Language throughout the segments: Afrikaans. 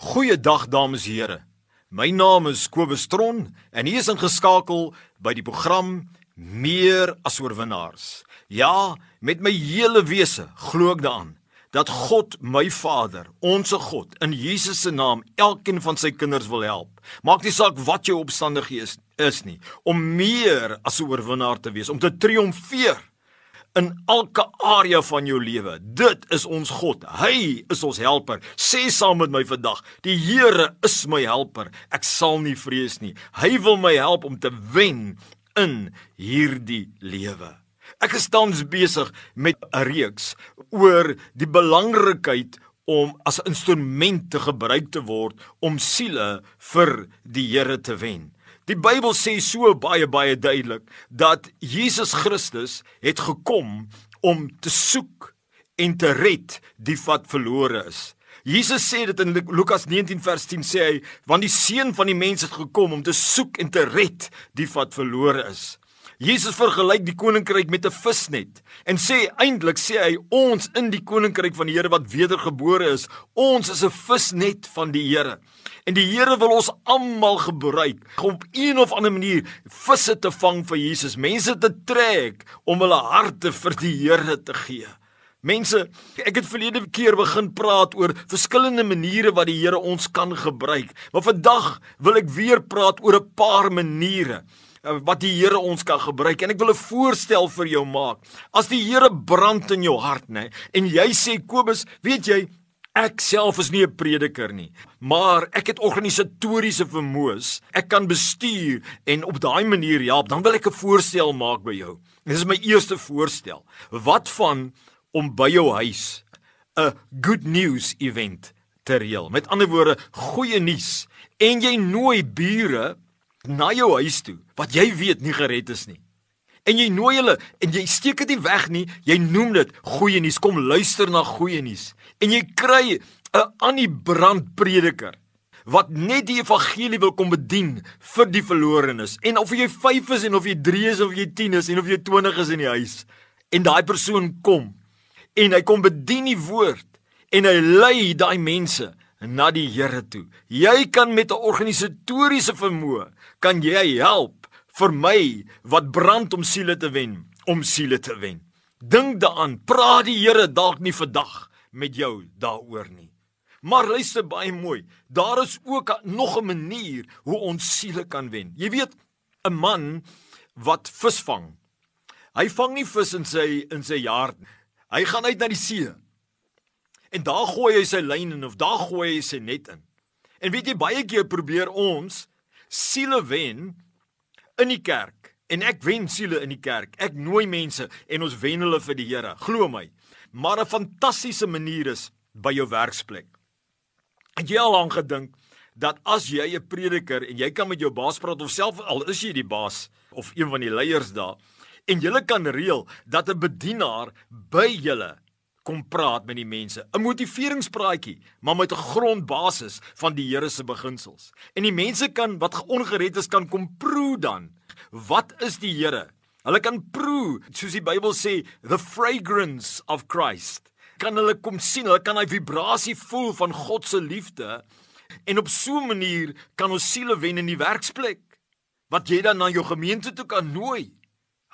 Goeiedag dames en here. My naam is Kobus Tron en hier is ingeskakel by die program Meer as oorwinnaars. Ja, met my hele wese glo ek daaraan dat God, my Vader, onsse God, in Jesus se naam elkeen van sy kinders wil help. Maak nie saak wat jou omstandighede is, is nie, om meer as 'n oorwinnaar te wees, om te triomfeer in elke area van jou lewe. Dit is ons God. Hy is ons helper. Sê saam met my vandag: Die Here is my helper. Ek sal nie vrees nie. Hy wil my help om te wen in hierdie lewe. Ek is tans besig met 'n reeks oor die belangrikheid om as 'n instrument te gebruik te word om siele vir die Here te wen. Die Bybel sê so baie baie duidelik dat Jesus Christus het gekom om te soek en te red die wat verlore is. Jesus sê dit in Lukas 19 vers 10 sê hy want die seun van die mens het gekom om te soek en te red die wat verlore is. Jesus vergelyk die koninkryk met 'n visnet en sê eintlik sê hy ons in die koninkryk van die Here wat wedergebore is, ons is 'n visnet van die Here. En die Here wil ons almal gebruik om op een of ander manier visse te vang vir Jesus, mense te trek om hulle harte vir die Here te gee. Mense, ek het verlede keer begin praat oor verskillende maniere wat die Here ons kan gebruik. Maar vandag wil ek weer praat oor 'n paar maniere wat die Here ons kan gebruik en ek wil 'n voorstel vir jou maak. As die Here brand in jou hart, nê, en jy sê Kobus, weet jy, Ek self is nie 'n prediker nie, maar ek het organisatoriese vermoëns. Ek kan bestuur en op daai manier help. Dan wil ek 'n voorstel maak by jou. Dit is my eerste voorstel. Wat van om by jou huis 'n good news event te reël? Met ander woorde, goeie nuus. En jy nooi bure na jou huis toe wat jy weet nie gered is nie. En jy nooi hulle en jy steek dit nie weg nie. Jy noem dit goeie nuus. Kom luister na goeie nuus en jy kry 'n Annie Brand prediker wat net die evangelie wil kom bedien vir die verlorenes en of jy 5 is en of jy 3 is of jy 10 is en of jy 20 is in die huis en daai persoon kom en hy kom bedien die woord en hy lei daai mense na die Here toe. Jy kan met 'n organisatoriese vermoë kan jy help vir my wat brand om siele te wen, om siele te wen. Dink daaraan, praat die Here dalk nie vandag met jou daaroor nie. Maar luister baie mooi, daar is ook nog 'n manier hoe ons siele kan wen. Jy weet, 'n man wat vis vang. Hy vang nie vis in sy in sy yard nie. Hy gaan uit na die see. En daar gooi hy sy lyn in of daar gooi hy sy net in. En weet jy baie keer probeer ons siele wen in die kerk. En ek wen siele in die kerk. Ek nooi mense en ons wen hulle vir die Here. Glo my maar 'n fantastiese manier is by jou werksplek. Het jy al aan gedink dat as jy 'n prediker en jy kan met jou baas praat of self al is jy die baas of een van die leiers daar en jy kan reël dat 'n bedienaar by julle kom praat met die mense, 'n motiveringspraatjie, maar met 'n grondbasis van die Here se beginsels. En die mense kan wat ongered is kan kom proe dan. Wat is die Here? Hulle kan proe, soos die Bybel sê, the fragrance of Christ. Kan hulle kom sien, hulle kan hy vibrasie voel van God se liefde en op so 'n manier kan ons siele wen in die werksplek wat jy dan na jou gemeente toe kan nooi.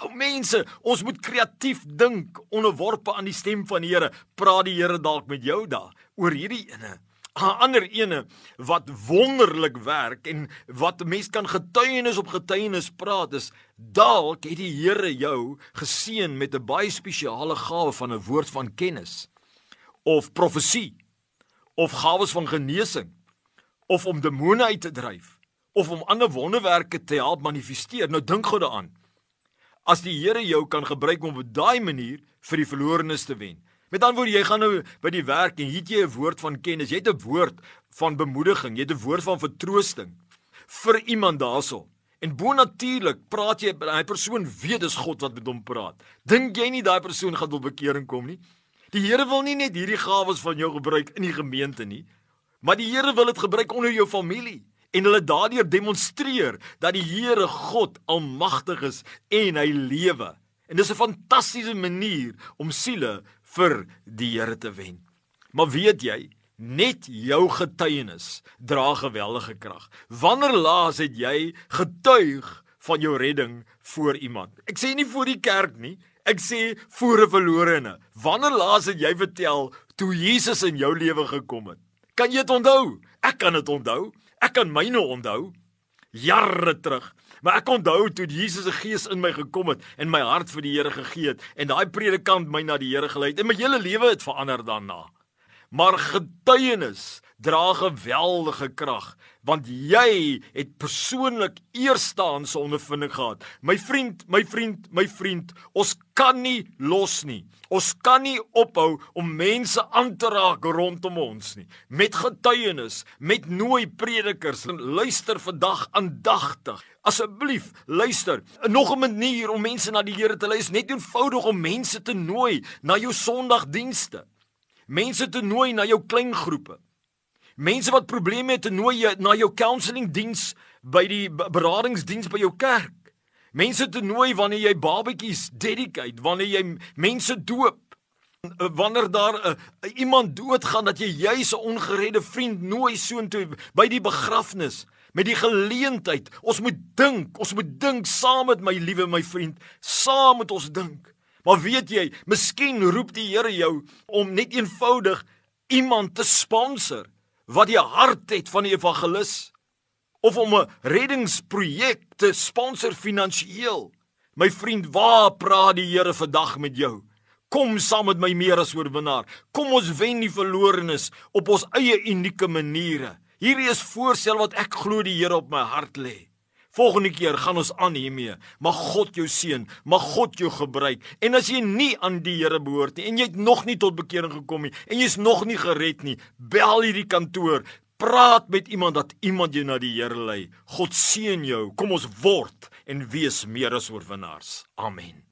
Ou mense, ons moet kreatief dink, onderworpe aan die stem van die Here. Praat die Here dalk met jou daar oor hierdie ene. 'n ander ene wat wonderlik werk en wat mense kan getuienis op getuienis praat is dalk het die Here jou geseën met 'n baie spesiale gawe van 'n woord van kennis of profesie of gawes van genesing of om demone uit te dryf of om ander wonderwerke te help manifesteer. Nou dink gou daaraan as die Here jou kan gebruik om op daai manier vir die verlorenes te wen Met ander woorde, jy gaan nou by die werk en het jy 'n woord van kennis, jy het 'n woord van bemoediging, jy het 'n woord van vertroosting vir iemand daarso. En bonatuurlik praat jy daai persoon weet dis God wat met hom praat. Dink jy nie daai persoon gaan tot bekering kom nie? Die Here wil nie net hierdie gawes van jou gebruik in die gemeente nie, maar die Here wil dit gebruik onder jou familie en hulle daardeur demonstreer dat die Here God almagtig is en hy lewe. En dis 'n fantastiese manier om siele vir die Here te wen. Maar weet jy, Net jou getuienis dra geweldige krag. Wanneer laas het jy getuig van jou redding voor iemand? Ek sê nie voor die kerk nie, ek sê voor 'n verlorene. Wanneer laas het jy vertel toe Jesus in jou lewe gekom het? Kan jy dit onthou? Ek kan dit onthou. Ek kan myne onthou. Jare terug. Maar ek onthou toe Jesus se gees in my gekom het en my hart vir die Here gegee het en daai predikant my na die Here gelei het en my hele lewe het verander daarna. Maar getuienis dra geweldige krag want jy het persoonlik eerstaanse ondervinding gehad. My vriend, my vriend, my vriend, ons kan nie los nie. Ons kan nie ophou om mense aan te raak rondom ons nie. Met getuienis, met nooi predikers en luister vandag aandagtig. Asseblief, luister. Nog 'n manier om mense na die Here te lei is net eenvoudig om mense te nooi na jou Sondagdienste mense te nooi na jou klein groepe. Mense wat probleme het nooi na jou counselling diens by die beradingsdiens by jou kerk. Mense te nooi wanneer jy babetjies dedicate, wanneer jy mense doop, wanneer daar uh, iemand doodgaan dat jy juis 'n ongeredde vriend nooi soontoe by die begrafnis met die geleentheid. Ons moet dink, ons moet dink saam met my liewe my vriend, saam met ons dink. Maar weet jy, miskien roep die Here jou om net eenvoudig iemand te sponsor wat die hart het van 'n evangelis of om 'n reddingsprojek te sponsor finansiëel. My vriend, waar praat die Here vandag met jou? Kom saam met my meer as oorwinnaar. Kom ons wen die verlorenes op ons eie unieke maniere. Hierdie is voorstel wat ek glo die Here op my hart lê. Volgende keer gaan ons aan hiermee. Mag God jou seën, mag God jou gebruik. En as jy nie aan die Here behoort nie en jy het nog nie tot bekering gekom nie en jy's nog nie gered nie, bel hierdie kantoor. Praat met iemand dat iemand jou na die Here lei. God seën jou. Kom ons word en wees meer as oorwinnaars. Amen.